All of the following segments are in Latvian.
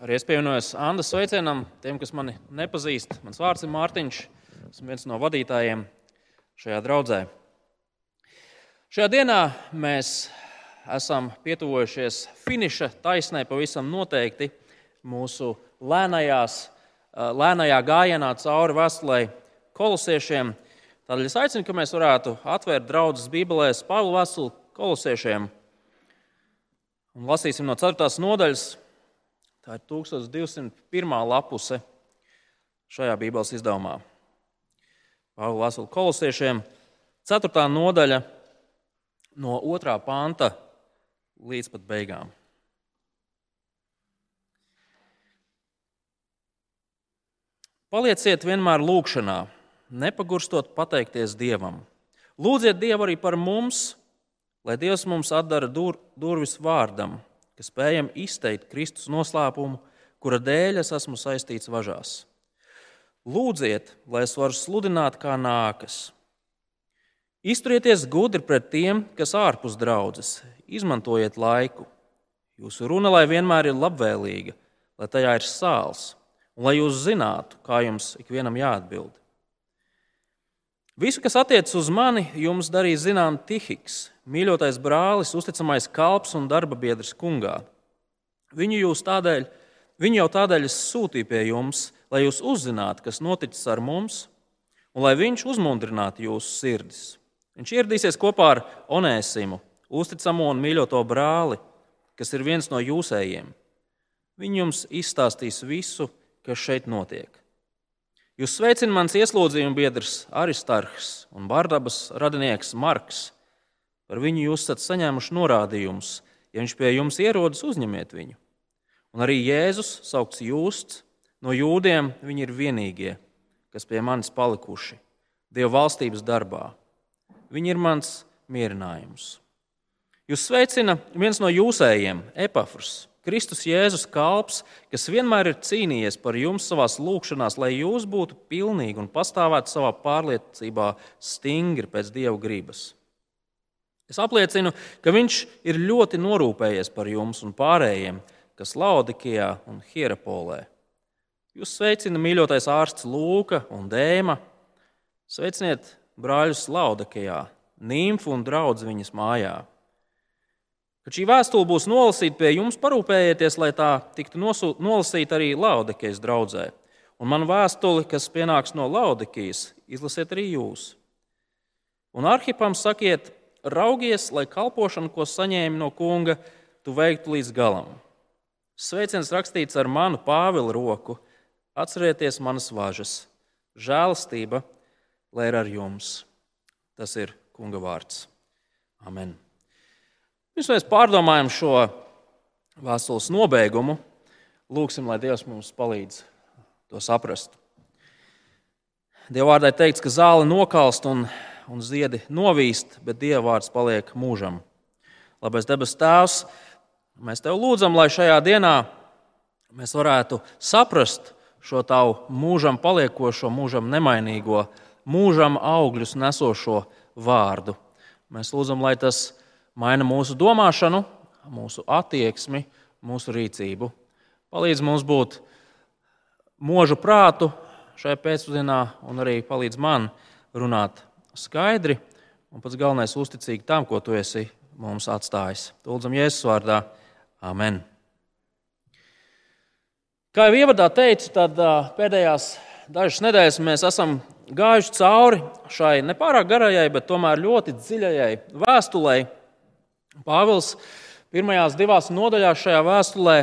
Arī es pievienojos Andas sveicienam tiem, kas mani nepazīst. Mans vārds ir Mārtiņš. Esmu viens no vadītājiem šajā draudzē. Šajā dienā mēs esam pietuvojušies finiša taisnē pavisam noteikti mūsu lēnajās, lēnajā gājienā cauri vēstulē kolosiešiem. Tādēļ es aicinu, ka mēs varētu atvērt draudzes Bībelēs Pāvila vēstuli kolosiešiem un lasīsim no 4. nodaļas Tā ir 1201. lapuse šajā Bībeles izdevumā. Pāvila Vēstule kolosiešiem, 4. nodaļa, no 2. panta līdz pat beigām. Palieciet vienmēr lūgšanā, nepagurstot pateikties Dievam. Lūdziet Dievu arī par mums, lai Dievs mums atdara dur, durvis vārdam, ka spējam izteikt Kristus noslēpumu, kura dēļ es esmu saistīts važās. Lūdziet, lai es varu sludināt, kā nākas. Izturieties gudri pret tiem, kas ārpus draudzes, izmantojiet laiku. Jūsu runa lai vienmēr ir labvēlīga, lai tajā ir sāls, un lai jūs zinātu, kā jums ikvienam jāatbild. Visu, kas attiecas uz mani, jums darīja zinām Tihiks, mīļotais brālis, uzticamais kalps un darba biedrs kungā. Viņu, tādēļ, viņu jau tādēļ es sūtīju pie jums, lai jūs uzzinātu, kas noticis ar mums, un lai viņš uzmundrinātu jūsu sirdis. Viņš ieradīsies kopā ar Onēsimu, uzticamo un mīļoto brāli, kas ir viens no jūsējiem. Viņš jums izstāstīs visu, kas šeit notiek. Jūs sveicināt mans ieslodzījuma biedrs Aristarhs un Bardabas radinieks Marks Par viņu jūs esat saņēmuši norādījumus. Ja viņš pie jums ierodas, uzņemiet viņu. Un arī Jēzus, saukts Jūsts, no jūdiem viņi ir vienīgie, kas pie manis palikuši Dieva valstības darbā. Viņi ir mans mierinājums. Jūs sveicina viens no jūsējiem, Epafrs, Kristus Jēzus kalps, kas vienmēr ir cīnījies par jums savā lūgšanā, lai jūs būtu pilnīgi un pastāvētu savā pārliecībā stingri pēc Dieva gribas. Es apliecinu, ka viņš ir ļoti norūpējies par jums un pārējiem, kas Laudikijā un Hierapolē. Jūs sveicina mīļotais ārsts Lūka un Dēma. Sveiciniet brāļus Laudikijā, Nīmfu un draugu viņas mājā. Kad šī vēstule būs nolasīta pie jums, parūpējieties, lai tā tiktu nolasīta arī Laudikijas draudzē. Un man vēstuli, kas pienāks no Laudikijas, izlasiet arī jūs. Un arhipam sakiet, raugies, lai kalpošanu, ko saņēmi no kunga, tu veiktu līdz galam. Sveiciens rakstīts ar manu Pāvila roku. Atcerieties manas važas. Žēlastība, lai ir ar jums. Tas ir kunga vārds. Amen. Pirms mēs pārdomājam šo vēstules nobeigumu, lūgsim, lai Dievs mums palīdz to saprast. Dievvvārdai teikts, ka zāle nokalst un un ziedi novīst, bet Dieva vārds paliek mūžam. Labais debes Tēvs, mēs Tev lūdzam, lai šajā dienā mēs varētu saprast šo Tavu mūžam paliekošo, mūžam nemainīgo, mūžam augļus nesošo vārdu. Mēs lūdzam, lai tas maina mūsu domāšanu, mūsu attieksmi, mūsu rīcību. Palīdz mums būt mūžu prātu šajā pēcpusdienā un arī palīdz man runāt skaidri un pats galvenais - uzticīgi tam, ko tu esi mums atstājis. Lūdzam, Jēzus vārdā. Amen. Kā jau ievadā teicu, tad pēdējās dažas nedēļas mēs esam gājuši cauri šai nepārāk garajai, bet tomēr ļoti dziļajai vēstulē. Pāvils pirmajās divās nodaļās šajā vēstulē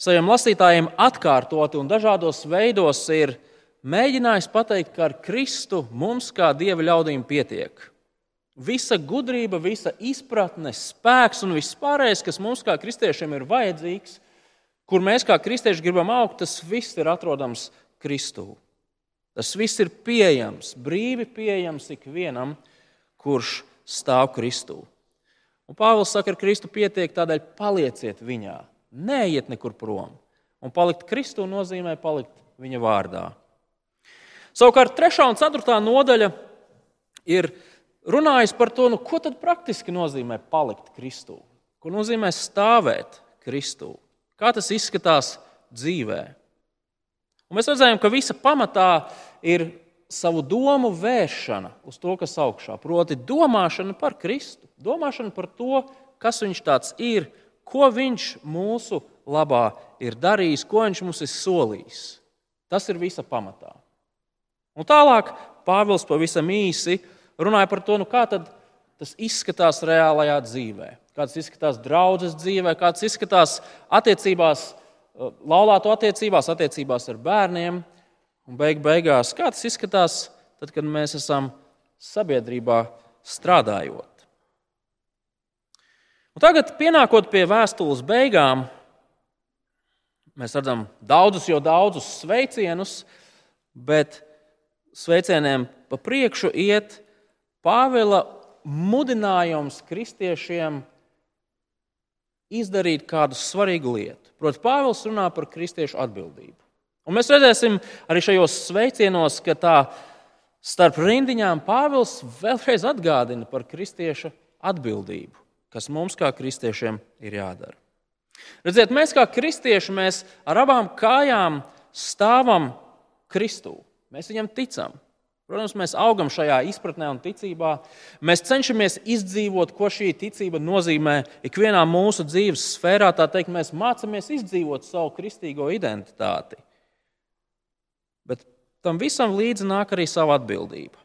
saviem lasītājiem atkārtoti un dažādos veidos ir mēģinājis pateikt, ka ar Kristu mums kā dieva ļaudīm pietiek. Visa gudrība, visa izpratne, spēks un viss pārējais, kas mums kā kristiešiem ir vajadzīgs, kur mēs kā kristieši gribam augt, tas viss ir atrodams Kristū. Tas viss ir pieejams, brīvi pieejams ikvienam, kurš stāv Kristū. Un Pāvils saka, ka ar Kristu pietiek, tādēļ palieciet viņā, neiet nekur prom. Un palikt Kristū nozīmē palikt viņa vārdā. Savukārt, 3. un 4. nodaļa ir runājusi par to, nu, ko tad praktiski nozīmē palikt Kristū, ko nozīmē stāvēt Kristū, kā tas izskatās dzīvē. Un mēs redzējām, ka visa pamatā ir savu domu vēršana uz to, kas augšā. Proti, domāšana par Kristu, domāšana par to, kas viņš tāds ir, ko viņš mūsu labā ir darījis, ko viņš mums ir solījis. Tas ir visa pamatā. Un tālāk Pāvils pavisam īsi runāja par to, nu kā tas izskatās reālajā dzīvē. Kā tas izskatās draudzes dzīvē, kā tas izskatās attiecībās, laulāto attiecībās, attiecībās ar bērniem. Un beig beigās, kā tas izskatās, tad, kad mēs esam sabiedrībā strādājot. Un tagad, pienākot pie vēstules beigām, mēs redzam daudzus, jau daudzus sveicienus, bet sveicieniem pa priekšu iet Pāvila mudinājums kristiešiem izdarīt kādu svarīgu lietu. Protams, Pāvils runā par kristiešu atbildību. Un mēs redzēsim arī šajos sveicienos, ka tā starp rindiņām Pāvils vēlreiz atgādina par kristieša atbildību kas mums kā kristiešiem ir jādara. Redziet, mēs kā kristieši mēs ar abām kājām stāvam Kristū. Mēs viņam ticam. Protams, mēs augam šajā izpratnē un ticībā. Mēs cenšamies izdzīvot, ko šī ticība nozīmē ikvienā mūsu dzīves sfērā. Tā teikt, mēs mācāmies izdzīvot savu kristīgo identitāti. Bet tam visam līdzi nāk arī sava atbildība.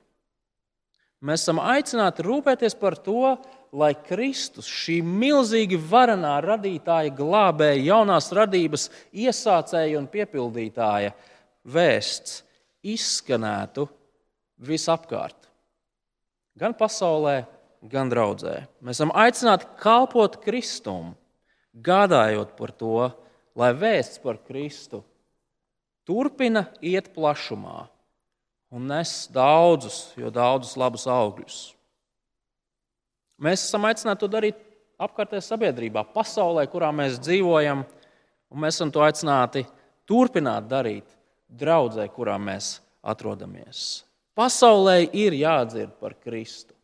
Mēs esam aicināti rūpēties par to, lai Kristus, šī milzīgi varenā radītāja, glābēja, jaunās radības iesācēja un piepildītāja vēsts izskanētu visapkārt. Gan pasaulē, gan draudzē. Mēs esam aicināti kalpot Kristum, gādājot par to, lai vēsts par Kristu turpina iet plašumā un nes daudzus, jo daudzus labus augļus. Mēs esam aicināti to darīt apkārtējā sabiedrībā, pasaulē, kurā mēs dzīvojam, un mēs esam to aicināti turpināt darīt draudzē, kurā mēs atrodamies. Pasaulē ir jādzird par Kristu.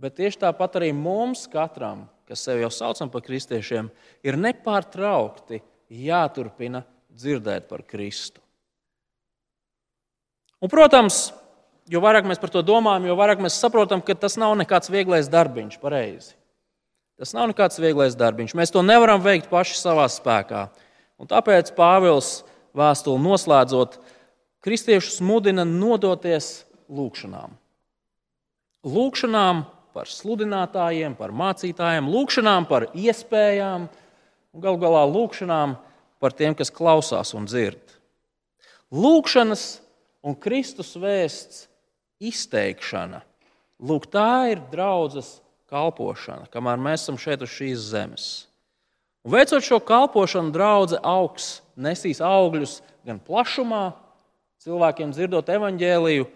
Bet tieši tāpat arī mums, katram, kas sevi jau saucam par kristiešiem, ir nepārtraukti jāturpina dzirdēt par Kristu. Un, protams, jo vairāk mēs par to domājam, jo vairāk mēs saprotam, ka tas nav nekāds vieglais darbiņš, pareizi. Tas nav nekāds vieglais darbiņš. Mēs to nevaram veikt paši savā spēkā. Un tāpēc Pāvils vēstuli noslēdzot, kristiešus mudina nodoties lūgšanām. Lūgšanām par sludinātājiem, par mācītājiem, lūgšanām par iespējām un galu galā lūgšanām par tiem, kas klausās un dzird. Lūgšanas un Kristus vēsts izteikšana. Lūk, tā ir draudzes kalpošana, kamēr mēs esam šeit uz šīs zemes. Un veicot šo kalpošanu, draudzene augs, nesīs augļus gan plašumā, cilvēkiem dzirdot evaņģēliju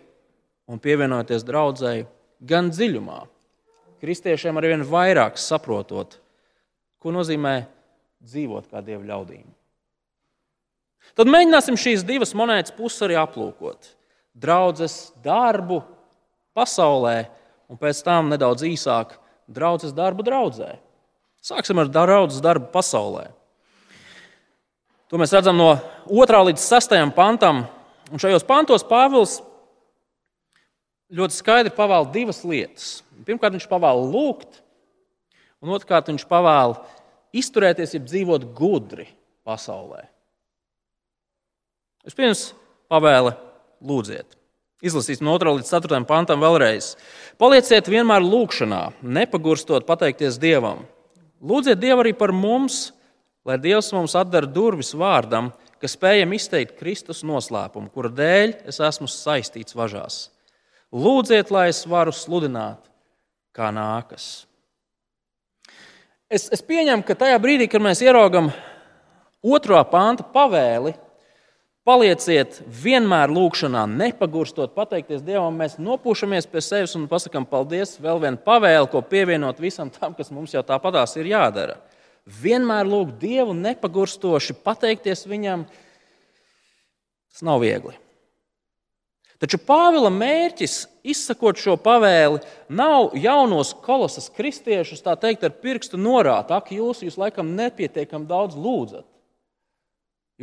un pievienoties draudzēji, gan dziļumā. Kristiešiem ar vien vairāk saprotot, ko nozīmē dzīvot kā dievu ļaudīm. Tad mēģināsim šīs divas monētas puses arī aplūkot draudzes darbu pasaulē, un pēc tam nedaudz īsāk draudzes darbu draudzē. Sāksim ar draudzes darbu pasaulē. To mēs redzam no 2. līdz 6. pantam. Un šajos pantos Pāvils ļoti skaidri pavēl divas lietas. Pirmkārt, viņš pavēl lūgt, un otrkārt, viņš pavēl izturēties, ja dzīvot gudri pasaulē. Vispirms pavēle lūdziet. Izlasīsim no 2 līdz 4 pantam vēlreiz. Palieciet vienmēr lūgšanā, nepagurstot pateikties Dievam. Lūdziet Dievu arī par mums, lai Dievs mums atdara durvis vārdam, ka spējam izteikt Kristus noslēpumu, kura dēļ es esmu saistīts važās. Lūdziet, lai es varu sludināt, kā nākas. Es, es pieņemu, ka tajā brīdī, kad mēs ieraugam otrā panta pavēli, Palieciet vienmēr lūgšanā, nepagurstot, pateikties Dievam. Mēs nopūšamies pie sevis un pasakām paldies. Vēl viena pavēle, ko pievienot visam tam, kas mums jau tāpatās ir jādara. Vienmēr lūgt Dievu, nepagurstoši pateikties Viņam. Tas nav viegli. Taču Pāvila mērķis, izsakot šo pavēli, nav jaunos kolosas kristiešus, tā teikt, ar pirkstu norādīt, ak, jūs, jūs laikam nepietiekami daudz lūdzat.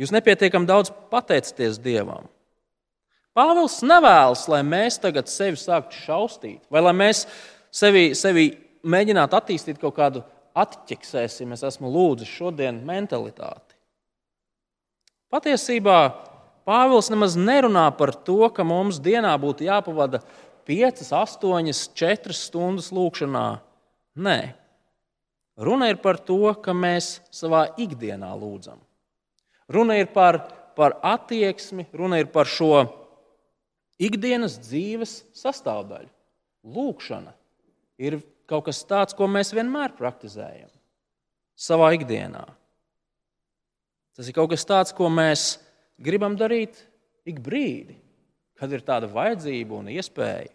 Jūs nepietiekami daudz pateicaties Dievam. Pāvils nevēlas, lai mēs tagad sevi sāktu šausmīt, vai lai mēs sevi, sevi mēģinātu attīstīt kaut kādu atķeksēsim, es esmu lūdzis šodien mentalitāti. Patiesībā Pāvils nemaz nerunā par to, ka mums dienā būtu jāpavada 5, 8, 4 stundas lūkšanā. Nē, runa ir par to, ka mēs savā ikdienā lūdzam. Runa ir par, par attieksmi, runa ir par šo ikdienas dzīves sastāvdaļu. Lūkšana ir kaut kas tāds, ko mēs vienmēr praktizējam savā ikdienā. Tas ir kaut kas tāds, ko mēs gribam darīt ik brīdi, kad ir tāda vajadzība un iespēja.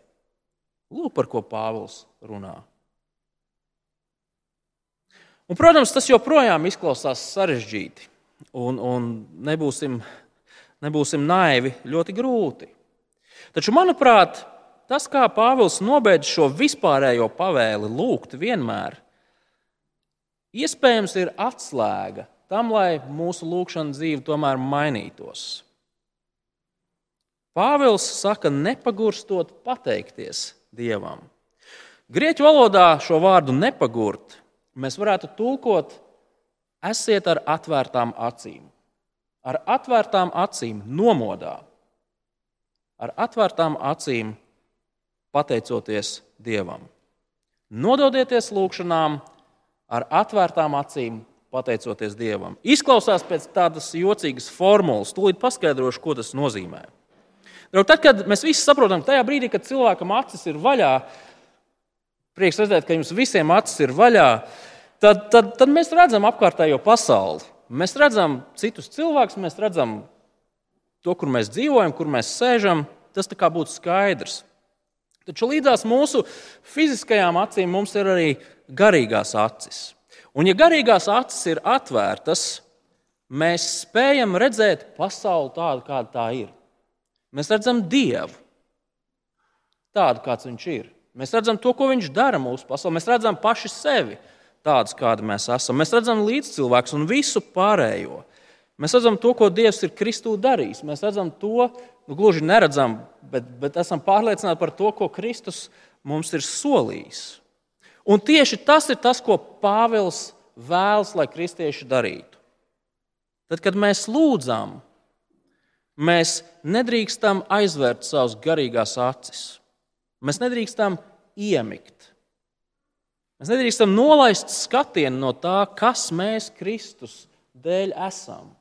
Lūk, par ko Pāvils runā. Un, protams, tas joprojām izklausās sarežģīti, un, un nebūsim, nebūsim naivi, ļoti grūti. Taču, manuprāt, tas, kā Pāvils nobeidz šo vispārējo pavēli, lūgt vienmēr, iespējams, ir atslēga tam, lai mūsu lūkšana dzīve tomēr mainītos. Pāvils saka, nepagurstot pateikties Dievam. Grieķu valodā šo vārdu nepagurt mēs varētu tulkot, esiet ar atvērtām acīm. Ar atvērtām acīm, nomodā ar atvērtām acīm, pateicoties Dievam. Nododieties lūgšanām ar atvērtām acīm, pateicoties Dievam. Izklausās pēc tādas jocīgas formulas, tūlīt paskaidrošu, ko tas nozīmē. Tad, kad mēs visi saprotam, tajā brīdī, kad cilvēkam acis ir vaļā, prieks redzēt, ka jums visiem acis ir vaļā, tad, tad, tad mēs redzam apkārtējo pasauli. Mēs redzam citus cilvēkus, mēs redzam to, kur mēs dzīvojam, kur mēs sēžam, tas tā kā būtu skaidrs. Taču līdzās mūsu fiziskajām acīm mums ir arī garīgās acis. Un, ja garīgās acis ir atvērtas, mēs spējam redzēt pasauli tādu, kāda tā ir. Mēs redzam Dievu tādu, kāds Viņš ir. Mēs redzam to, ko Viņš dara mūsu pasaulē. Mēs redzam paši sevi tādus, kādi mēs esam. Mēs redzam līdzcilvēkus un visu pārējo. Mēs redzam to, ko Dievs ir Kristū darījis. Mēs redzam to, nu, gluži neredzam, bet, bet esam pārliecināti par to, ko Kristus mums ir solījis. Un tieši tas ir tas, ko Pāvils vēlas, lai kristieši darītu. Tad, kad mēs lūdzam, mēs nedrīkstam aizvērt savus garīgās acis. Mēs nedrīkstam iemigt. Mēs nedrīkstam nolaist skatienu no tā, kas mēs Kristus dēļ esam.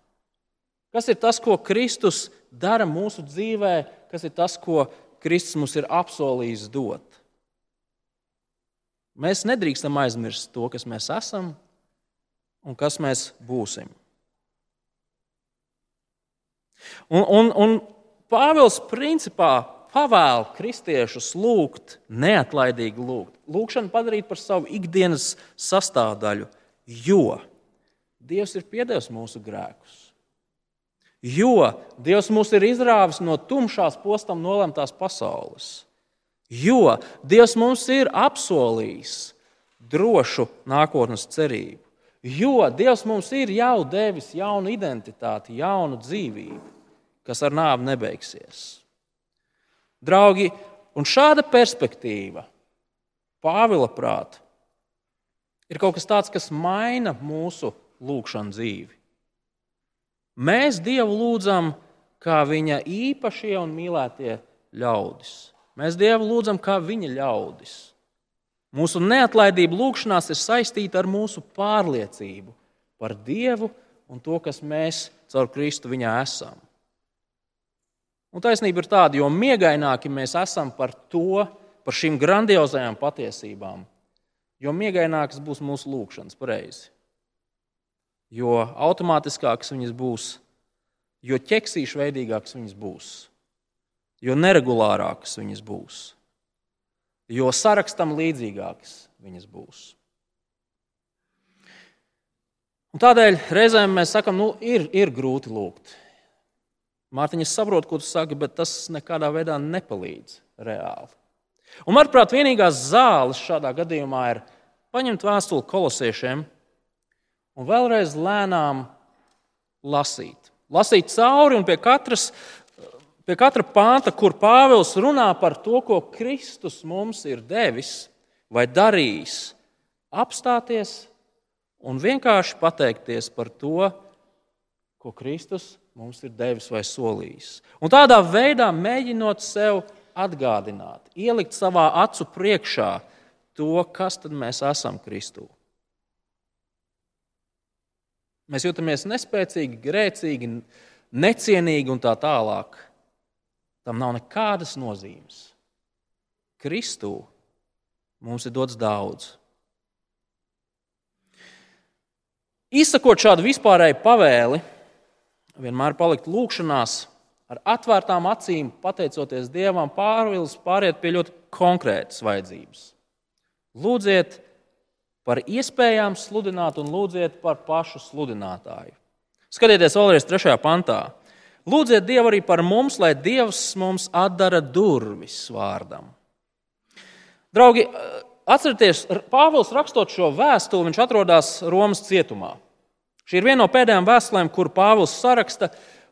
Kas ir tas, ko Kristus dara mūsu dzīvē, kas ir tas, ko Kristus mums ir apsolījis dot? Mēs nedrīkstam aizmirst to, kas mēs esam un kas mēs būsim. Un, un, un Pāvils principā pavēl kristiešus lūgt, neatlaidīgi lūgt. Lūkšanu padarīt par savu ikdienas sastāvdaļu, jo Dievs ir piedevis mūsu grēkus. Jo Dievs mūs ir izrāvis no tumšās postam nolemtās pasaules. Jo Dievs mums ir apsolījis drošu nākotnes cerību. Jo Dievs mums ir jau devis jaunu identitāti, jaunu dzīvību, kas ar nāvi nebeigsies. Draugi, un šāda perspektīva, Pāvila prāta, ir kaut kas tāds, kas maina mūsu lūgšanu dzīvi. Mēs Dievu lūdzam kā viņa īpašie un mīlētie ļaudis. Mēs Dievu lūdzam kā viņa ļaudis. Mūsu neatlaidība lūgšanās ir saistīta ar mūsu pārliecību par Dievu un to, kas mēs caur Kristu viņā esam. Un taisnība ir tāda, jo miegaināki mēs esam par to, par šīm grandiozajām patiesībām, jo miegainākas būs mūsu lūgšanas pareizi jo automātiskākas viņas būs, jo ķeksīšu veidīgākas viņas būs, jo neregulārākas viņas būs, jo sarakstam līdzīgākas viņas būs. Un tādēļ reizēm mēs sakām, nu, ir, ir grūti lūgt. Mārtiņa, es saprotu, ko tu saki, bet tas nekādā veidā nepalīdz reāli. Un, manuprāt, vienīgās zāles šādā gadījumā ir paņemt vēstuli kolosiešiem un vēlreiz lēnām lasīt. lasīt cauri un pie, katras, pie katra pānta, kur Pāvils runā par to, ko Kristus mums ir devis vai darījis, apstāties un vienkārši pateikties par to, ko Kristus mums ir devis vai solījis. Un tādā veidā mēģinot sev atgādināt, ielikt savā acu priekšā to, kas mēs esam Kristū. Mēs jūtamies nespēcīgi, grēcīgi, necienīgi un tā tālāk. Tam nav nekādas nozīmes. Kristū mums ir dots daudz. Izsakot šādu vispārēju pavēli, vienmēr palikt lūkšanās, ar atvērtām acīm, pateicoties Dievam, pārvils pāriet pie ļoti konkrētas vajadzības. Lūdziet par iespējām sludināt un lūdziet par pašu sludinātāju. Skatieties vēlreiz trešajā pantā. Lūdziet Dievu arī par mums, lai Dievs mums atdara durvis vārdam. Draugi, Atcerieties, Pāvils rakstot šo vēstuli, viņš atrodas Romas cietumā. Šī ir viena no pēdējām vēstulēm, kur Pāvils saraksta.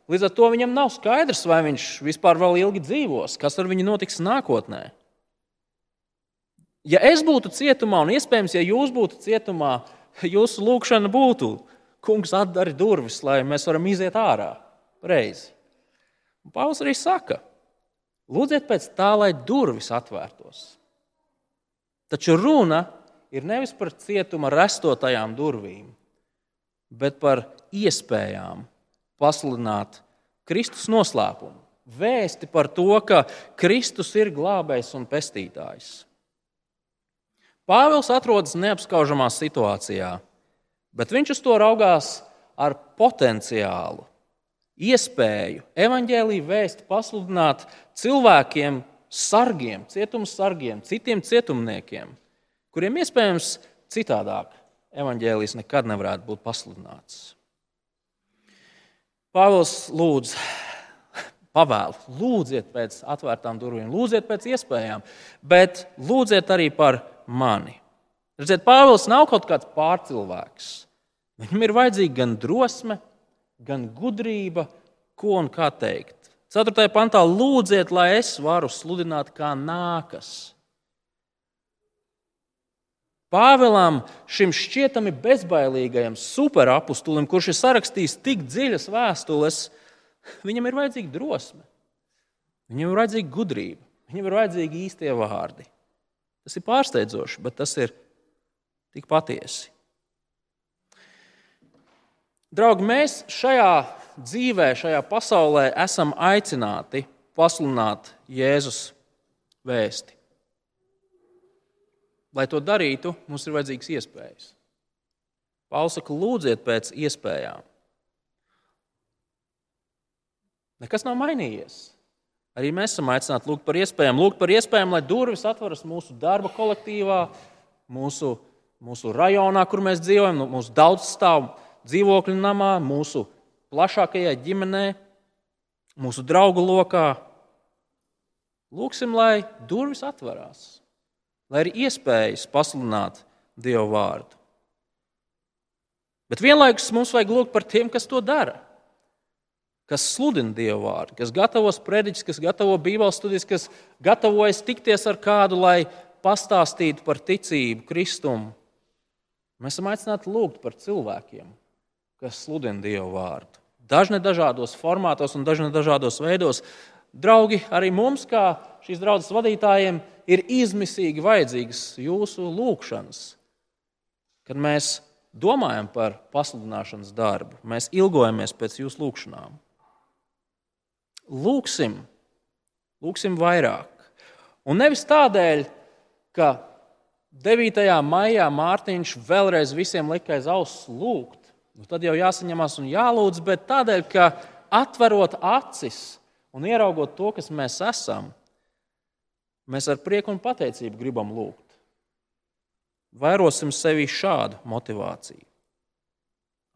Līdz ar to viņam nav skaidrs, vai viņš vispār vēl ilgi dzīvos, kas ar viņu notiks nākotnē. Ja es būtu cietumā, un iespējams, ja jūs būtu cietumā, jūsu lūkšana būtu, kungs, atdari durvis, lai mēs varam iziet ārā. Reizi. Pāvils arī saka, lūdziet pēc tā, lai durvis atvērtos. Taču runa ir nevis par cietuma restotajām durvīm, bet par iespējām pasludināt Kristus noslēpumu, vēsti par to, ka Kristus ir glābējs un pestītājs. Pāvils atrodas neapskaužamā situācijā, bet viņš uz to raugās ar potenciālu, iespēju evaņģēlīju vēst, pasludināt cilvēkiem, sargiem, cietums sargiem, citiem cietumniekiem, kuriem iespējams citādāk evaņģēlijs nekad nevarētu būt pasludināts. Pāvils lūdz, pavēl, lūdziet pēc atvērtām durvīm, lūdziet pēc iespējām, bet lūdziet arī par mani. Redziet, Pāvils nav kaut kāds pārcilvēks. Viņam ir vajadzīga gan drosme, gan gudrība, ko un kā teikt. 4. pantā lūdziet, lai es varu sludināt, kā nākas. Pāvēlam, šim šķietami bezbailīgajam superapustulim, kurš ir sarakstījis tik dziļas vēstules, viņam ir vajadzīga drosme, viņam ir vajadzīga gudrība, viņam ir vajadzīgi īstie vārdi. Tas ir pārsteidzoši, bet tas ir tik patiesi. Draugi, mēs šajā dzīvē, šajā pasaulē esam aicināti pasludināt Jēzus vēsti. Lai to darītu, mums ir vajadzīgas iespējas. Pāvils saka, lūdziet pēc iespējām. Nekas nav mainījies. Arī mēs esam aicināti lūgt par iespējām, lūgt par iespējām, lai durvis atveras mūsu darba kolektīvā, mūsu, mūsu rajonā, kur mēs dzīvojam, mūsu daudzstāvu dzīvokļu namā, mūsu plašākajā ģimenē, mūsu draugu lokā. Lūksim, lai durvis atverās, lai ir iespējas pasludināt Dieva vārdu. Bet vienlaikus mums vajag lūgt par tiem, kas to dara, kas sludina Dieva vārdu, kas gatavo sprediķus, kas gatavo Bībeles studijas, kas gatavojas tikties ar kādu, lai pastāstītu par ticību, kristumu. Mēs esam aicināti lūgt par cilvēkiem, kas sludina Dievu vārdu. Dažne dažādos formātos un dažne dažādos veidos. Draugi, arī mums, kā šīs draudzes vadītājiem, ir izmisīgi vajadzīgas jūsu lūgšanas. Kad mēs domājam par pasludināšanas darbu, mēs ilgojamies pēc jūsu lūgšanām. Lūksim, lūksim vairāk. Un nevis tādēļ, ka 9. maijā Mārtiņš vēlreiz visiem lika aiz auss lūgt, nu, tad jau jāsaņemās un jālūdz, bet tādēļ, ka atverot acis un ieraugot to, kas mēs esam, mēs ar prieku un pateicību gribam lūgt. Vairosim sevi šādu motivāciju.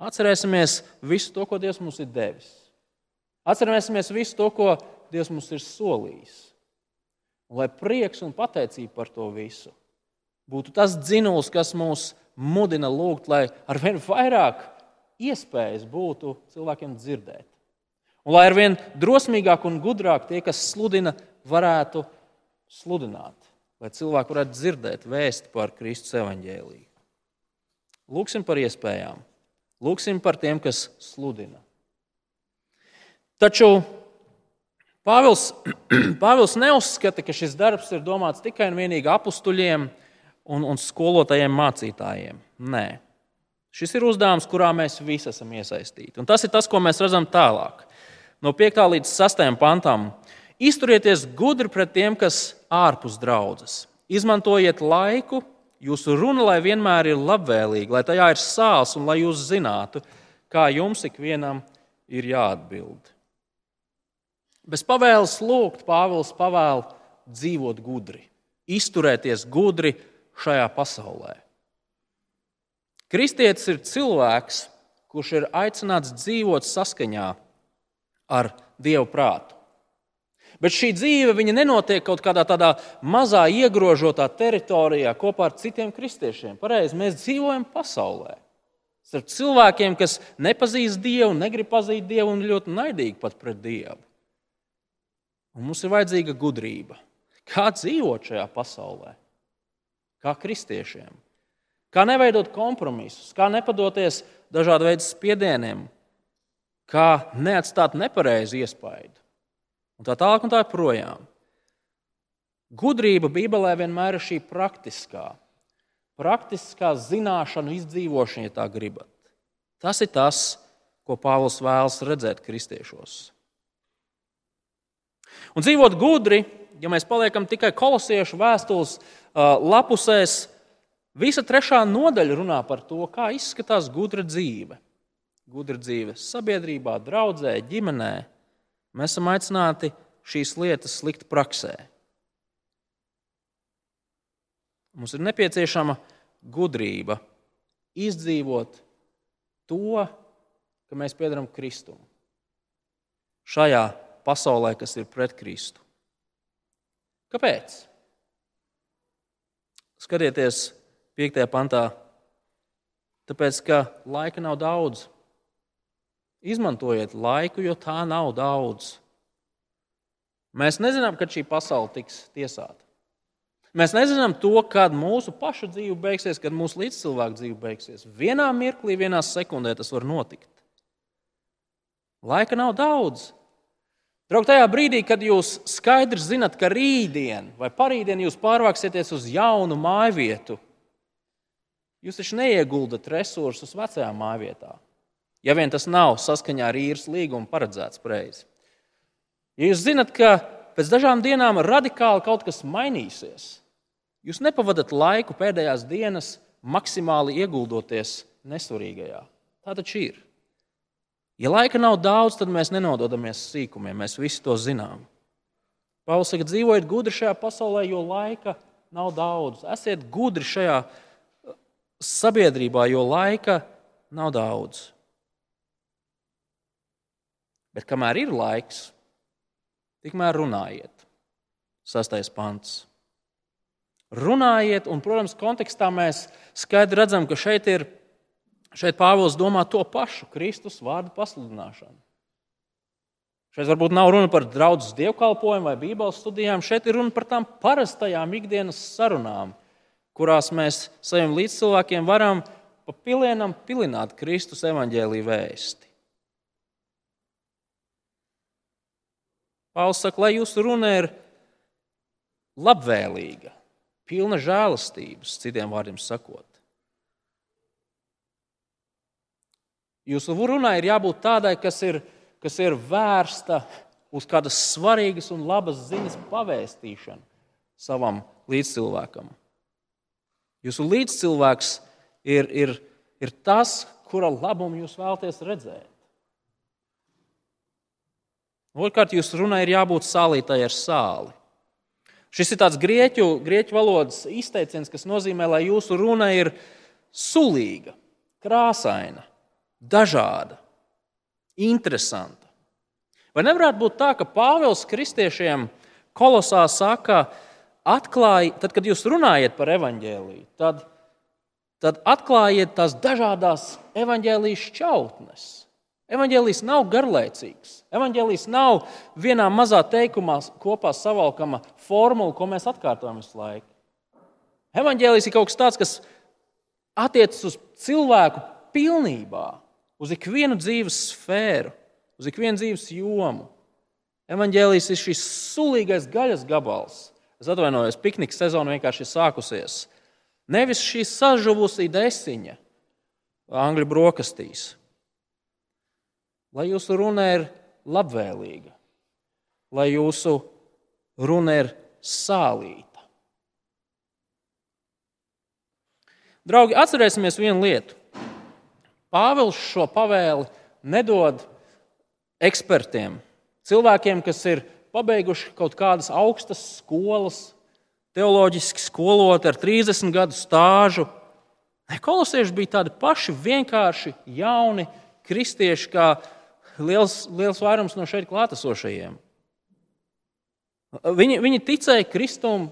Atcerēsimies visu to, ko Dievs mums ir devis. Atcerēsimies visu to, ko Dievs mums ir solījis. Un lai prieks un pateicība par to visu būtu tas dzinulis, kas mūs mudina lūgt, lai arvien vairāk iespējas būtu cilvēkiem dzirdēt, Un lai ar vien drosmīgāk un gudrāk tie, kas sludina, varētu sludināt, lai cilvēki varētu dzirdēt vēstu par Kristus evaņģēlīju. Lūksim par iespējām, lūksim par tiem, kas sludina. Taču Pāvils, Pāvils neuzskata, ka šis darbs ir domāts tikai un vienīgi apstuļiem un, un skolotājiem, mācītājiem. Nē, šis ir uzdevums, kurā mēs visi esam iesaistīti. Un tas ir tas, ko mēs redzam tālāk. No 5. līdz 6. pantam. Izturieties gudri pret tiem, kas ārpus draudzes. Izmantojiet laiku, jūsu runa, lai vienmēr ir labvēlīga, lai tajā ir sāls un lai jūs zinātu, kā jums ikvienam ir jāatbild. Bez pavēles lūgt, Pāvils pavēl dzīvot gudri, izturēties gudri šajā pasaulē. Kristietis ir cilvēks, kurš ir aicināts dzīvot saskaņā ar Dievu prātu. Bet šī dzīve nenotiek kaut kādā tādā mazā iegrožotā teritorijā kopā ar citiem kristiešiem. Pareizi, mēs dzīvojam pasaulē. Starp cilvēkiem, kas nepazīst Dievu, negrib pazīt Dievu un ļoti naidīgi pat pret Dievu. Un mums ir vajadzīga gudrība. Kā dzīvot šajā pasaulē? Kā kristiešiem? Kā neveidot kompromisus, kā nepadoties dažādu veidu spiedieniem, kā neatstāt nepareizu iespaidu un tā tālāk un tā projām. Gudrība Bībelē vienmēr ir šī praktiskā, praktiskā zināšanu izdzīvošana, ja tā gribat. Tas ir tas, ko Pāvils vēlas redzēt kristiešos. Un dzīvot gudri, ja mēs paliekam tikai kolosiešu vēstules lapusēs, visa trešā nodaļa runā par to, kā izskatās gudra dzīve. Gudra dzīve sabiedrībā, draudzē, ģimenē, Mēs esam aicināti šīs lietas likt praksē. Mums ir nepieciešama gudrība izdzīvot to, ka mēs piedaram Kristum. Šajā pasaulē, kas ir pret Kristu. Kāpēc? Skatieties, 5. pantā. Tāpēc, ka laika nav daudz. Izmantojiet laiku, jo tā nav daudz. Mēs nezinām, kad šī pasaule tiks tiesāta. Mēs nezinām to, kad mūsu pašu dzīve beigsies, kad mūsu līdzcilvēku dzīve beigsies. Vienā mirklī, vienā sekundē tas var notikt. Laika nav daudz. Draugi, tajā brīdī, kad jūs skaidri zinat, ka rītdien vai parītdien jūs pārvāksieties uz jaunu māju vietu, jūs taču neieguldat resursus vecajā māju vietā. Ja vien tas nav saskaņā ar īres līgumu paredzēts pareizi. Ja jūs zinat, ka pēc dažām dienām radikāli kaut kas mainīsies, jūs nepavadat laiku pēdējās dienas maksimāli ieguldoties nesurīgajā. Tā taču ir. Ja laika nav daudz, tad mēs nenododamies sīkumiem. Mēs visi to zinām. Pāvils saka, dzīvojiet gudri šajā pasaulē, jo laika nav daudz. Esiet gudri šajā sabiedrībā, jo laika nav daudz. Bet kamēr ir laiks, tikmēr runājiet. Sastais pants. Runājiet, un, protams, kontekstā mēs skaidri redzam, ka šeit ir šeit Pāvils domā to pašu Kristus vārdu pasludināšanu. Šeit varbūt nav runa par draugu dievkalpojumu vai bībeles studijām. Šeit ir runa par tām parastajām ikdienas sarunām, kurās mēs saviem līdzcilvēkiem varam pa pilienam pilināt Kristus evaņģēlīju vēsti. Pāvils saka, lai jūsu runa ir labvēlīga, pilna žēlastības, citiem vārdiem sakot. Jūsu runai ir jābūt tādai, kas ir, kas ir vērsta uz kādas svarīgas un labas ziņas pavēstīšanu savam līdzcilvēkam. Jūsu līdzcilvēks ir, ir, ir tas, kura labumu jūs vēlaties redzēt. Otrkārt, jūsu runai ir jābūt sālītai ar sāli. Šis ir tāds grieķu, grieķu valodas izteiciens, kas nozīmē, lai jūsu runa ir sulīga, krāsaina, dažāda, interesanta. Vai nevarētu būt tā, ka Pāvils kristiešiem kolosā saka, atklāj, tad, kad jūs runājat par evaņģēlīju, tad, tad atklājiet tās dažādas evaņģēlījas šķautnes. Evangelijas nav garlaicīgs. Evangelijas nav vienā mazā teikumā kopā savalkama formula, ko mēs atkārtojam visu laiku. Evangelijas ir kaut kas tāds, kas attiecas uz cilvēku pilnībā, uz ikvienu dzīves sfēru, uz ikvienu dzīves jomu. Evangelijas ir šis sulīgais gaļas gabals. Es atvainojos, piknika sezona vienkārši ir sākusies. Nevis šī sažuvusī desiņa, angļu brokastīs. Lai jūsu runa ir labvēlīga, lai jūsu runa ir sālīta. Draugi, atcerēsimies vienu lietu. Pāvils šo pavēli nedod ekspertiem, cilvēkiem, kas ir pabeiguši kaut kādas augstas skolas, teoloģiski skoloti ar 30 gadu stāžu. Kolosieši bija tādi paši vienkārši jauni kristieši, kā liels, liels vairums no šeit klātesošajiem. Viņi, viņi ticēja Kristum,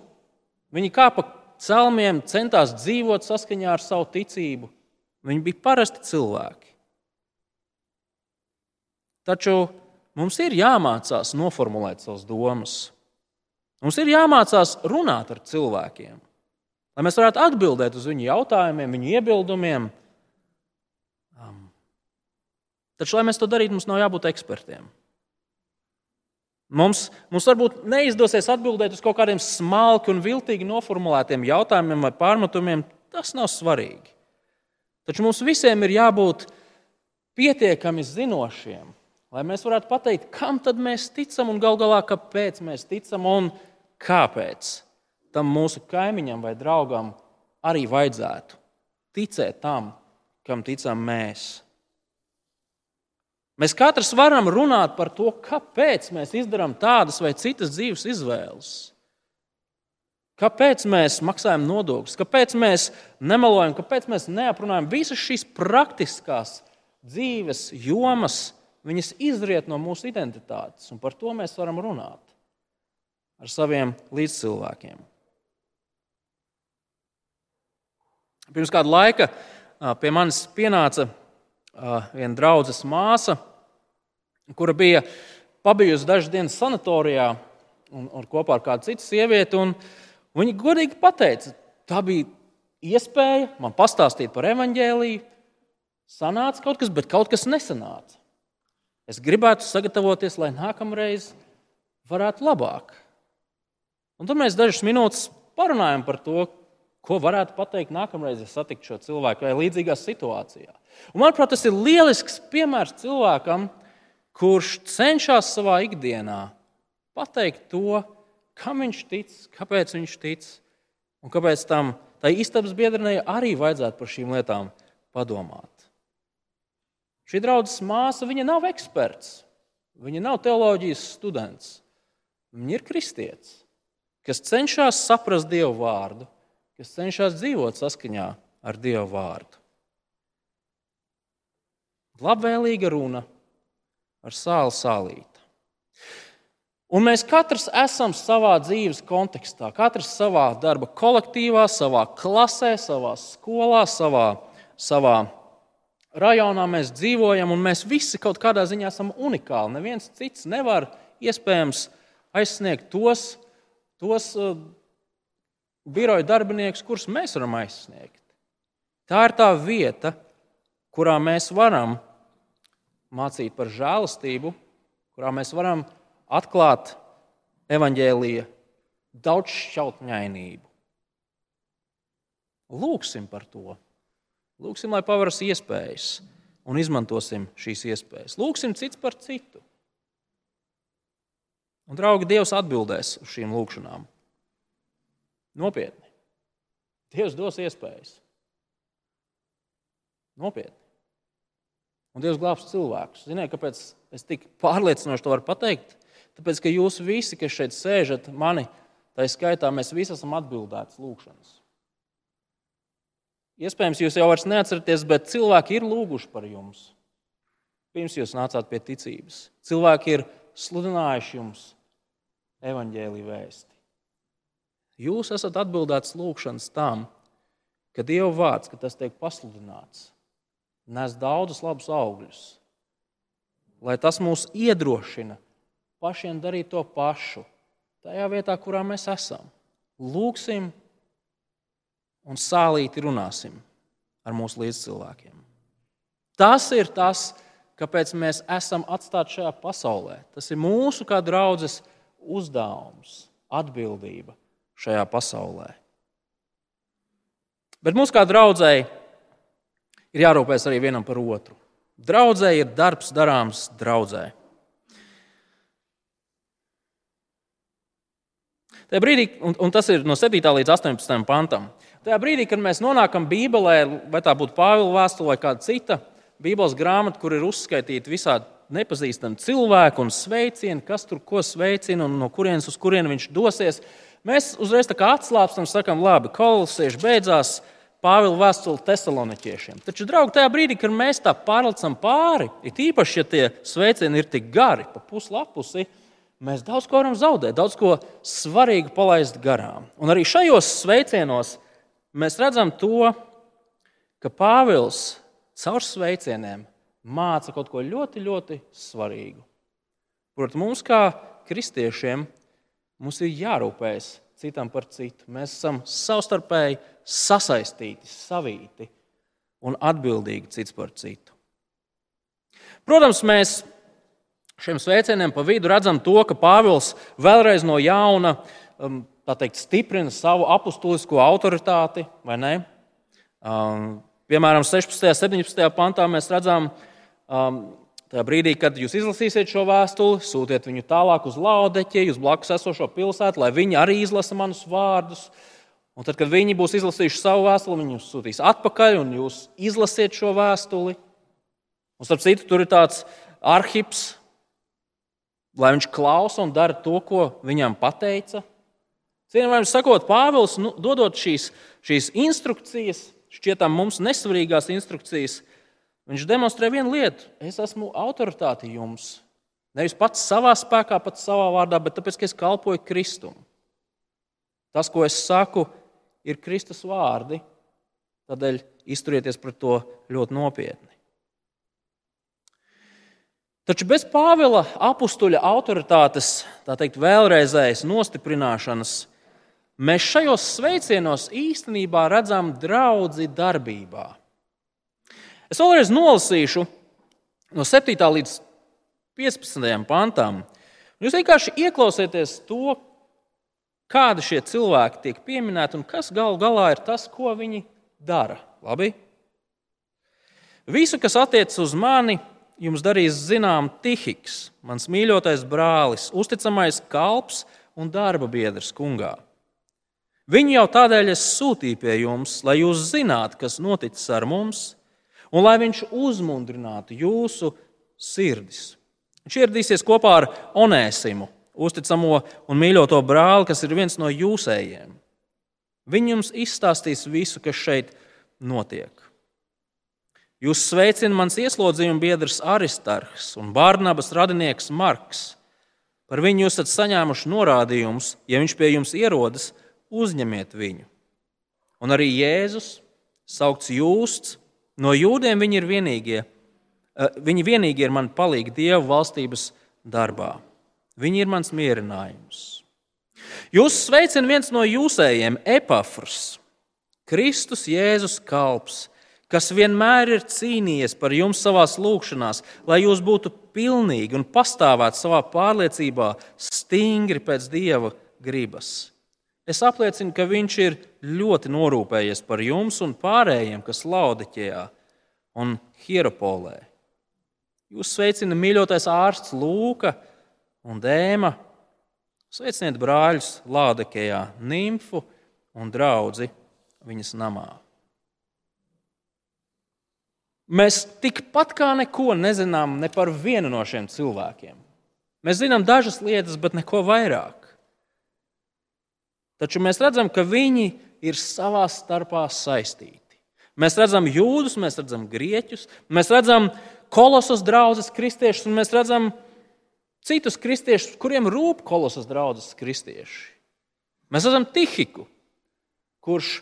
viņi kāpa celmiem, centās dzīvot saskaņā ar savu ticību. Viņi bija parasti cilvēki. Taču mums ir jāmācās noformulēt savas domas. Mums ir jāmācās runāt ar cilvēkiem, lai mēs varētu atbildēt uz viņu jautājumiem, viņu iebildumiem. Um, taču, lai mēs to darītu, mums nav jābūt ekspertiem. Mums, mums varbūt neizdosies atbildēt uz kaut kādiem smalki un viltīgi noformulētiem jautājumiem vai pārmetumiem. Tas nav svarīgi. Taču mums visiem ir jābūt pietiekami zinošiem, lai mēs varētu pateikt, kam tad mēs ticam un gal galā kāpēc mēs ticam un kāpēc tam mūsu kaimiņam vai draugam arī vajadzētu ticēt tam, kam ticam mēs. Mēs katrs varam runāt par to, kāpēc mēs izdarām tādas vai citas dzīves izvēles. Kāpēc mēs maksājam nodokļus, kāpēc mēs nemelojam, kāpēc mēs neaprunājam visas šīs praktiskās dzīves jomas, viņas izriet no mūsu identitātes, un par to mēs varam runāt ar saviem līdzcilvēkiem. Pirms kāda laika pie manis pienāca viena draudzes māsa, kura bija pabijusi dažas dienas sanatorijā un, un kopā ar kādu citu sievieti. Viņa godīgi pateica, tā bija iespēja man pastāstīt par evaņģēlīju. Sanāca kaut kas, bet kaut kas nesanāca. Es gribētu sagatavoties, lai nākamreiz varētu labāk. Un tad mēs dažas minūtes parunājam par to, ko varētu pateikt nākamreiz, ja satiktu šo cilvēku vai līdzīgā situācijā. Un, manuprāt, tas ir lielisks piemērs cilvēkam, kurš cenšas savā ikdienā pateikt to, kam viņš tic, kāpēc viņš tic, un kāpēc tam tai istabas biedrenei arī vajadzētu par šīm lietām padomāt. Šī draudzes māsa, nav eksperts, viņa nav teoloģijas students. Viņa ir kristietis, kas cenšas saprast Dievu vārdu, kas cenšas dzīvot saskaņā ar Dievu vārdu. Labvēlīga runa ar sāli sālīti. Un mēs katrs esam savā dzīves kontekstā, katrs savā darba kolektīvā, savā klasē, savā skolā, savā, savā rajonā mēs dzīvojam, un mēs visi kaut kādā ziņā esam unikāli. Neviens cits nevar iespējams aizsniegt tos, tos uh, biroja darbiniekus, kurus mēs varam aizsniegt. Tā ir tā vieta, kurā mēs varam mācīt par žēlastību, kurā mēs varam atklāt evaņģēlīja daudzšķautņainību. Lūksim par to. Lūksim, lai pavaras iespējas un izmantosim šīs iespējas. Lūksim cits par citu. Un, draugi, Dievs atbildēs uz šīm lūgšanām. Nopietni. Dievs dos iespējas. Nopietni. Un Dievs glābs cilvēkus. Ziniet, kāpēc es tik pārliecinoši to varu pateikt? Tāpēc, ka jūs visi, kas šeit sēžat, mani, tā skaitā, mēs visi esam atbildēti lūgšanas. Iespējams, jūs jau vairs neatceraties, bet cilvēki ir lūguši par jums. Pirms jūs nācāt pie ticības. Cilvēki ir sludinājuši jums evaņģēlīju vēsti. Jūs esat atbildēts lūgšanas tam, ka Dieva vārds, ka tas tiek pasludināts, nes daudzus labus augļus. lai tas mūs iedrošina pašiem darīt to pašu, tajā vietā, kurā mēs esam. Lūksim un sālīti runāsim ar mūsu līdzcilvēkiem. Tas ir tas, kāpēc mēs esam atstāti šajā pasaulē. Tas ir mūsu kā draudzes uzdevums, atbildība šajā pasaulē. Bet mums kā draudzēji ir jārūpēs arī vienam par otru. Draudzē ir darbs darāms draudzē. Tajā brīdī, un, un tas ir no 7. līdz 18. pantam, tajā brīdī, kad mēs nonākam Bībelē, vai tā būtu Pāvila vēstule vai kāda cita Bībeles grāmata, kur ir uzskaitīti visādi nepazīstami cilvēki un sveicieni, kas tur ko sveicina un no kurienes uz kurieni viņš dosies, mēs uzreiz tā kā atslābstam, sakam, labi, kolosieši beidzās Pāvila vēstule Thessaloniķiešiem. Taču, draugi, tajā brīdī, kad mēs tā pārlecam pāri, it īpaši, ja tie sveicieni ir tik gari, pa puslapusi, mēs daudz ko varam zaudēt, daudz ko svarīgu palaist garām. Un arī šajos sveicienos mēs redzam to, ka Pāvils caur sveicieniem māca kaut ko ļoti, ļoti svarīgu. Protams, mums kā kristiešiem mums ir jārūpējas citam par citu. Mēs esam savstarpēji sasaistīti, savīti un atbildīgi cits par citu. Protams, mēs šiem sveicieniem pa vidu redzam to, ka Pāvils vēlreiz no jauna um, teikt, stiprina savu apustulisko autoritāti? Um, piemēram, 16. un 17. pantā mēs redzam, um, Tajā brīdī, kad jūs izlasīsiet šo vēstuli, sūtiet viņu tālāk uz Laudeķi, uz blakus esošo pilsētu, lai viņi arī izlasa manus vārdus. Un tad, kad viņi būs izlasījuši savu vēstuli, viņi jūs sūtīs atpakaļ un jūs izlasiet šo vēstuli. Un, starp citu, tur ir tāds arhips, lai viņš klausa un dara to, ko viņam pateica. Cienījamais sakot, Pāvils, nu, dodot šīs, šīs instrukcijas, šķietām mums nesvarīgās instrukcijas, Viņš demonstrē vienu lietu. Es esmu autoritāte jums. Nevis pats savā spēkā, pats savā vārdā, bet tāpēc, ka es kalpoju Kristum. Tas, ko es saku, ir Kristus vārdi. Tādēļ izturieties pret to ļoti nopietni. Taču bez Pāvila apstuļa autoritātes, tā teikt, vēlreizējas nostiprināšanas, mēs šajos sveicienos īstenībā redzam draugu darbībā. Es vēlreiz nolasīšu no 7. līdz 15. pantām. Jūs vienkārši ieklausieties to, kādi šie cilvēki tiek pieminēti un kas gal galā ir tas, ko viņi dara. Labi? Visu, kas attiecas uz mani, jums darīs zinām Tihiks, mans mīļotais brālis, uzticamais kalps un darba biedrs kungā. Viņu jau tādēļ es sūtīju pie jums, lai jūs zinātu, kas noticis ar mums un lai viņš uzmundrinātu jūsu sirdis. Viņš ieradīsies kopā ar Onēsimu, uzticamo un mīļoto brāli, kas ir viens no jūsējiem. Viņi jums izstāstīs visu, kas šeit notiek. Jūs sveicina mans ieslodzījuma biedrs Aristarhs un Bārnabas radinieks Marks. Par viņu jūs esat saņēmuši norādījumus, ja viņš pie jums ierodas, uzņemiet viņu. Un arī Jēzus, saukts Jūsts, No jūdiem viņi ir vienīgie. Eh, viņi vienīgi ir man palīgi Dieva valstības darbā. Viņi ir mans mierinājums. Jūs sveicina viens no jūsējiem, Epafrs, Kristus Jēzus kalps, kas vienmēr ir cīnījies par jums savā lūgšanās, lai jūs būtu pilnīgi un pastāvētu savā pārliecībā, stingri pēc Dieva gribas. Es apliecinu, ka viņš ir ļoti norūpējies par jums un pārējiem, kas Laudiķijā un Hieropolē. Jūs sveicina mīļotais ārsts Lūka un Dēma. Sveiciniet brāļus Laudekējā, nimfu un draugu viņas namā. Mēs tikpat kā neko nezinām ne par vienu no šiem cilvēkiem. Mēs zinām dažas lietas, bet neko vairāk. Taču mēs redzam, ka viņi ir savā starpā saistīti. Mēs redzam jūdus, mēs redzam grieķus, mēs redzam kolosas draugus kristiešus, un mēs redzam citus kristiešus, kuriem rūp kolosas draugus kristieši. Mēs redzam Tihiku, kurš,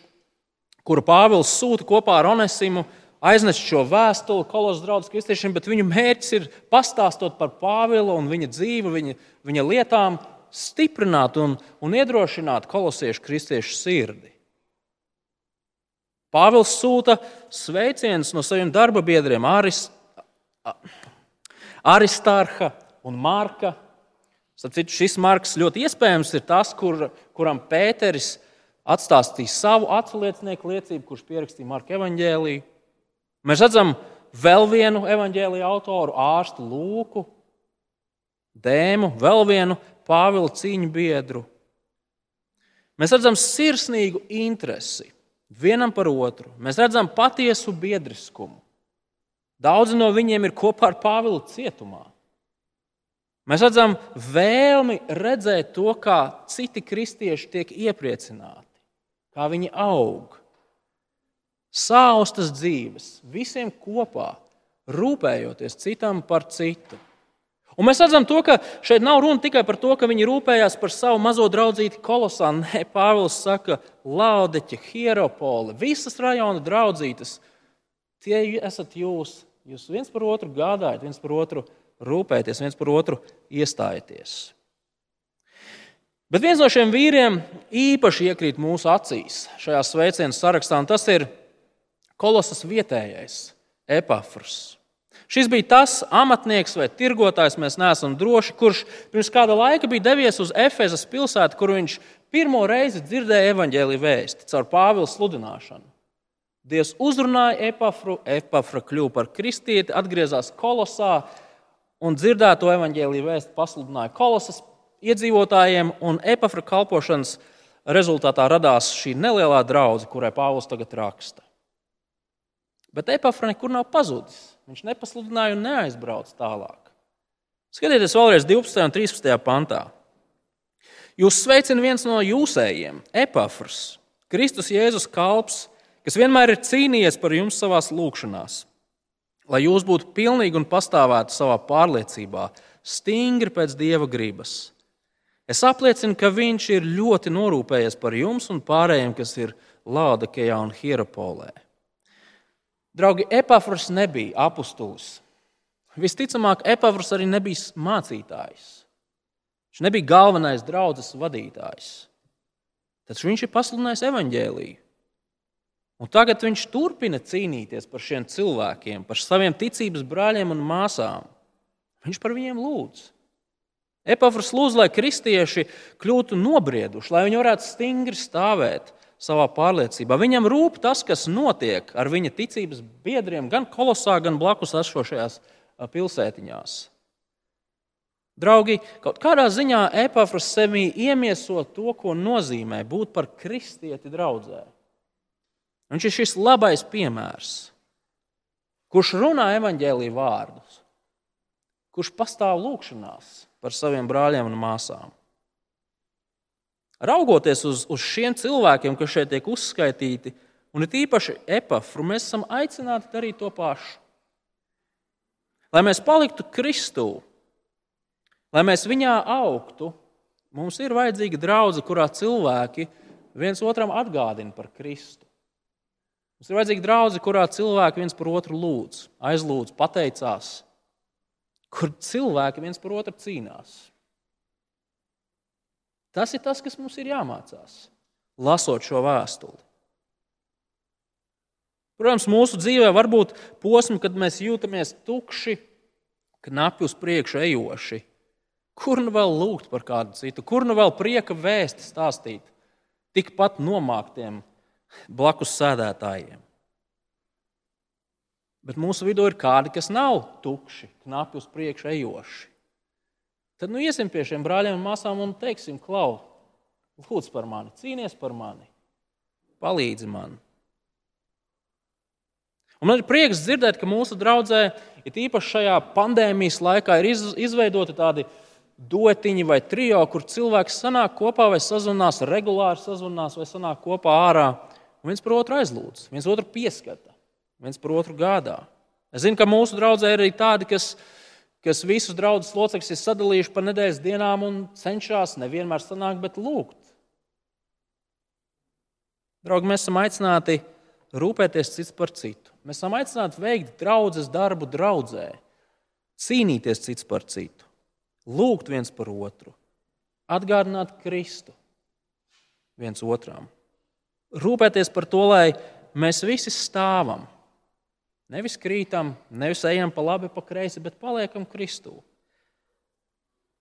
kuru Pāvils sūta kopā ar Onesimu aiznest šo vēstuli kolosas draugus kristiešiem, bet viņu mērķis ir pastāstot par Pāvilu un viņa dzīvi, viņa, viņa lietām, stiprināt un, un iedrošināt kolosiešu kristiešu sirdi. Pāvils sūta sveicienus no saviem darba biedriem, Aris, Aristarha un Marka. Citu, šis Marks ļoti iespējams ir tas, kur, kuram Pēteris atstāstīja savu atsliecinieku liecību, kurš pierakstīja Marka evaņģēlīju. Mēs redzam vēl vienu evaņģēlīju autoru, ārstu Lūku, Dēmu, vēl vienu Pāvila cīņu biedru. Mēs redzam sirsnīgu interesi vienam par otru. Mēs redzam patiesu biedriskumu. Daudzi no viņiem ir kopā ar Pāvilu cietumā. Mēs redzam vēlmi redzēt to, kā citi kristieši tiek iepriecināti, kā viņi aug. Sāustas dzīves, visiem kopā, rūpējoties citam par citu. Un mēs redzam, to, ka šeit nav runa tikai par to, ka viņi rūpējās par savu mazo draudzīti kolosā. Nē, Pāvils saka, Laudeķa, Hieropole, visas rajona draudzītes. Tie esat jūs. Jūs viens par otru gādājat, viens par otru rūpēties, viens par otru iestājieties. Bet viens no šiem vīriem īpaši iekrīt mūsu acīs šajā sveicienu sarakstā, un tas ir kolosas vietējais, Epafrs. Šis bija tas amatnieks vai tirgotājs, mēs neesam droši, kurš pirms kāda laika bija devies uz Efezas pilsētu, kur viņš pirmo reizi dzirdēja evaņģēlīju vēsti caur Pāvila sludināšanu. Dievs uzrunāja Epafru, Epafra kļuva par kristieti, atgriezās kolosā un dzirdēto evaņģēlīju vēstu pasludināja kolosas iedzīvotājiem, un Epafra kalpošanas rezultātā radās šī nelielā draudzene, kurai Pāvils tagad raksta. Bet Epafra nekur nav pazudis. Viņš nepasludināja un neaizbrauca tālāk. Skatieties vēlreiz 12. un 13. pantā. Jūs sveicina viens no jūsējiem, Epafrs, Kristus Jēzus kalps, kas vienmēr ir cīnījies par jums savā lūgšanās, lai jūs būtu pilnīgi un pastāvētu savā pārliecībā, stingri pēc dieva gribas. Es apliecinu, ka viņš ir ļoti norūpējies par jums un pārējiem, kas ir Lādakejā un Hieropolē. Draugi, Epafors nebija apustulis. Visticamāk, Epafors arī nebija mācītājs. Viņš nebija galvenais draugs vadītājs. Taču viņš ir pasludinājis evaņģēlīju. Un tagad viņš turpina cīnīties par šiem cilvēkiem, par saviem ticības brāļiem un māsām. Viņš par viņiem lūdz. Epafors lūdz, lai kristieši kļūtu nobrieduši, lai viņi varētu stingri stāvēt savā pārliecībā. Viņam rūp tas, kas notiek ar viņa ticības biedriem, gan kolosā, gan blakus esošajās pilsētiņās. Draugi, kaut kādā ziņā Epafras sevī iemieso to, ko nozīmē būt par kristieti draudzē. Viņš ir šis labais piemērs, kurš runā evaņģēlīju vārdus, kurš pastāv lūgšanās par saviem brāļiem un māsām. Raugoties uz, uz šiem cilvēkiem, kas šeit tiek uzskaitīti, un it īpaši epafru, mēs esam aicināti darīt to pašu. Lai mēs paliktu Kristū, lai mēs viņā augtu, mums ir vajadzīga draudzene, kurā cilvēki viens otram atgādina par Kristu. Mums ir vajadzīga draudzene, kurā cilvēki viens par otru lūdz, aizlūdz, pateicās, kur cilvēki viens par otru cīnās. Tas ir tas, kas mums ir jāmācās, lasot šo vēstuli. Protams, mūsu dzīvē var būt posmi, kad mēs jūtamies tukši, knapi uz priekšu ejoši. Kur nu vēl lūgt par kādu citu, kur nu vēl prieka vēsti stāstīt tikpat nomāktiem blakus sēdētājiem. Bet mūsu vidū ir kādi, kas nav tukši, knapi uz priekšu ejoši. Tad nu iesim pie šiem brāļiem un māsām un teiksim, klau, lūdz par mani, cīnies par mani, palīdzi man. Un man ir prieks dzirdēt, ka mūsu draudzē, ir īpaši šajā pandēmijas laikā, ir izveidoti tādi dotiņi vai trijo, kur cilvēki sanāk kopā vai sazvanās, regulāri sazvanās vai sanāk kopā ārā. Un viens par otru aizlūdz, viens otru pieskata, viens par otru gādā. Es zinu, ka mūsu draudzē ir arī tādi, kas kas visus draugus locekļus ir sadalījuši pa nedēļas dienām un cenšas nevienmēr sanākt, bet lūgt. Draugi, mēs esam aicināti rūpēties cits par citu. Mēs esam aicināti veikt draudzes darbu draudzē, cīnīties cits par citu, lūgt viens par otru, atgādināt Kristu viens otram. Rūpēties par to, lai mēs visi stāvam. Nevis krītam, nevis ejam pa labi, pa kreisi, bet paliekam Kristū.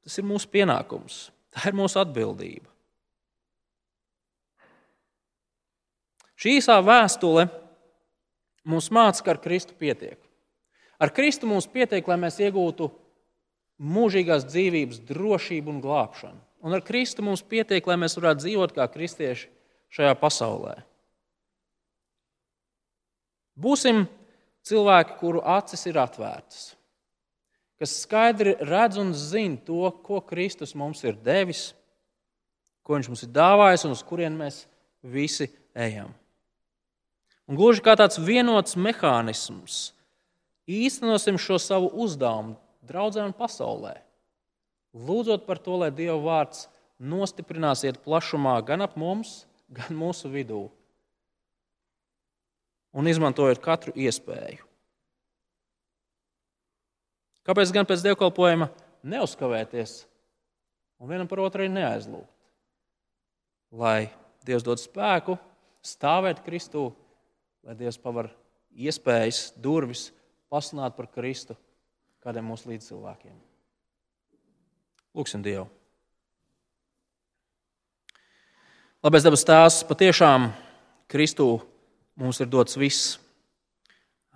Tas ir mūsu pienākums, tā ir mūsu atbildība. Šī īsā vēstule mums māca, ka ar Kristu pietiek. Ar Kristu mums pietiek, lai mēs iegūtu mūžīgās dzīvības drošību un glābšanu. Un ar Kristu mums pietiek, lai mēs varētu dzīvot kā kristieši šajā pasaulē. Būsim cilvēki, kuru acis ir atvērtas, kas skaidri redz un zina to, ko Kristus mums ir devis, ko Viņš mums ir dāvājis un uz kurien mēs visi ejam. Un gluži kā tāds vienots mehānisms, īstenosim šo savu uzdevumu draudzē un pasaulē. Lūdzot par to, lai Dieva vārds nostiprinās iet plašumā gan ap mums, gan mūsu vidū. Un izmantojot katru iespēju. Kāpēc gan pēc dievkalpojuma neuzkavēties un vienam par otru neaizlūgt? Lai Dievs dod spēku stāvēt Kristū lai Dievs paver iespējas, durvis pasludināt par Kristu kādiem mūsu līdzcilvēkiem. Lūksim Dievu! Labais dabas tēvs, patiešām Kristū mums ir dots viss.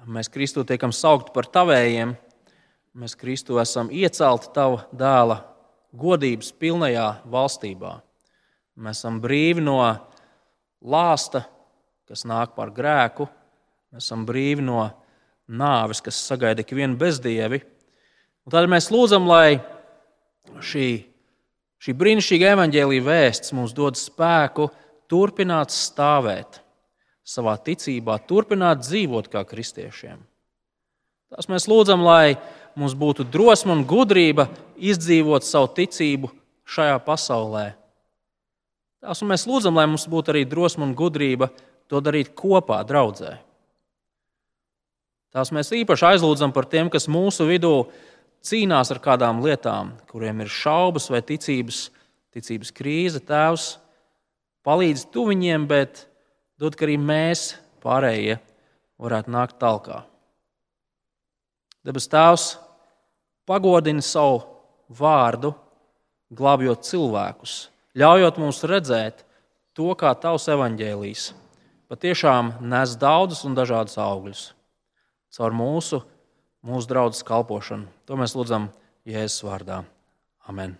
Mēs Kristū tiekam saukti par tavējiem, mēs Kristū esam iecelti tava dēla godības pilnajā valstībā. Mēs esam brīvi no lāsta, kas nāk par grēku. Mēs esam brīvi no nāves, kas sagaida ikvienu bezdievi. Un tad mēs lūdzam, lai šī, šī brīnišķīga evaņģēlīja vēsts mums dod spēku turpināt stāvēt savā ticībā, turpināt dzīvot kā kristiešiem. Tās mēs lūdzam, lai mums būtu drosme un gudrība izdzīvot savu ticību šajā pasaulē. Tās mēs lūdzam, lai mums būtu arī drosme un gudrība to darīt kopā, draudzē. Tās mēs īpaši aizlūdzam par tiem, kas mūsu vidū cīnās ar kādām lietām, kuriem ir šaubas vai ticības, ticības krīze. Tēvs palīdz tu viņiem, bet dod, ka arī mēs pārējie varētu nākt tālāk. Debes Tēvs pagodina savu vārdu, glābjot cilvēkus, ļaujot mums redzēt to, kā Tavs evaņģēlijs patiešām nes daudzus un dažādus augļus caur mūsu, mūsu draugu kalpošanu. To mēs lūdzam Jēzus vārdā. Amen!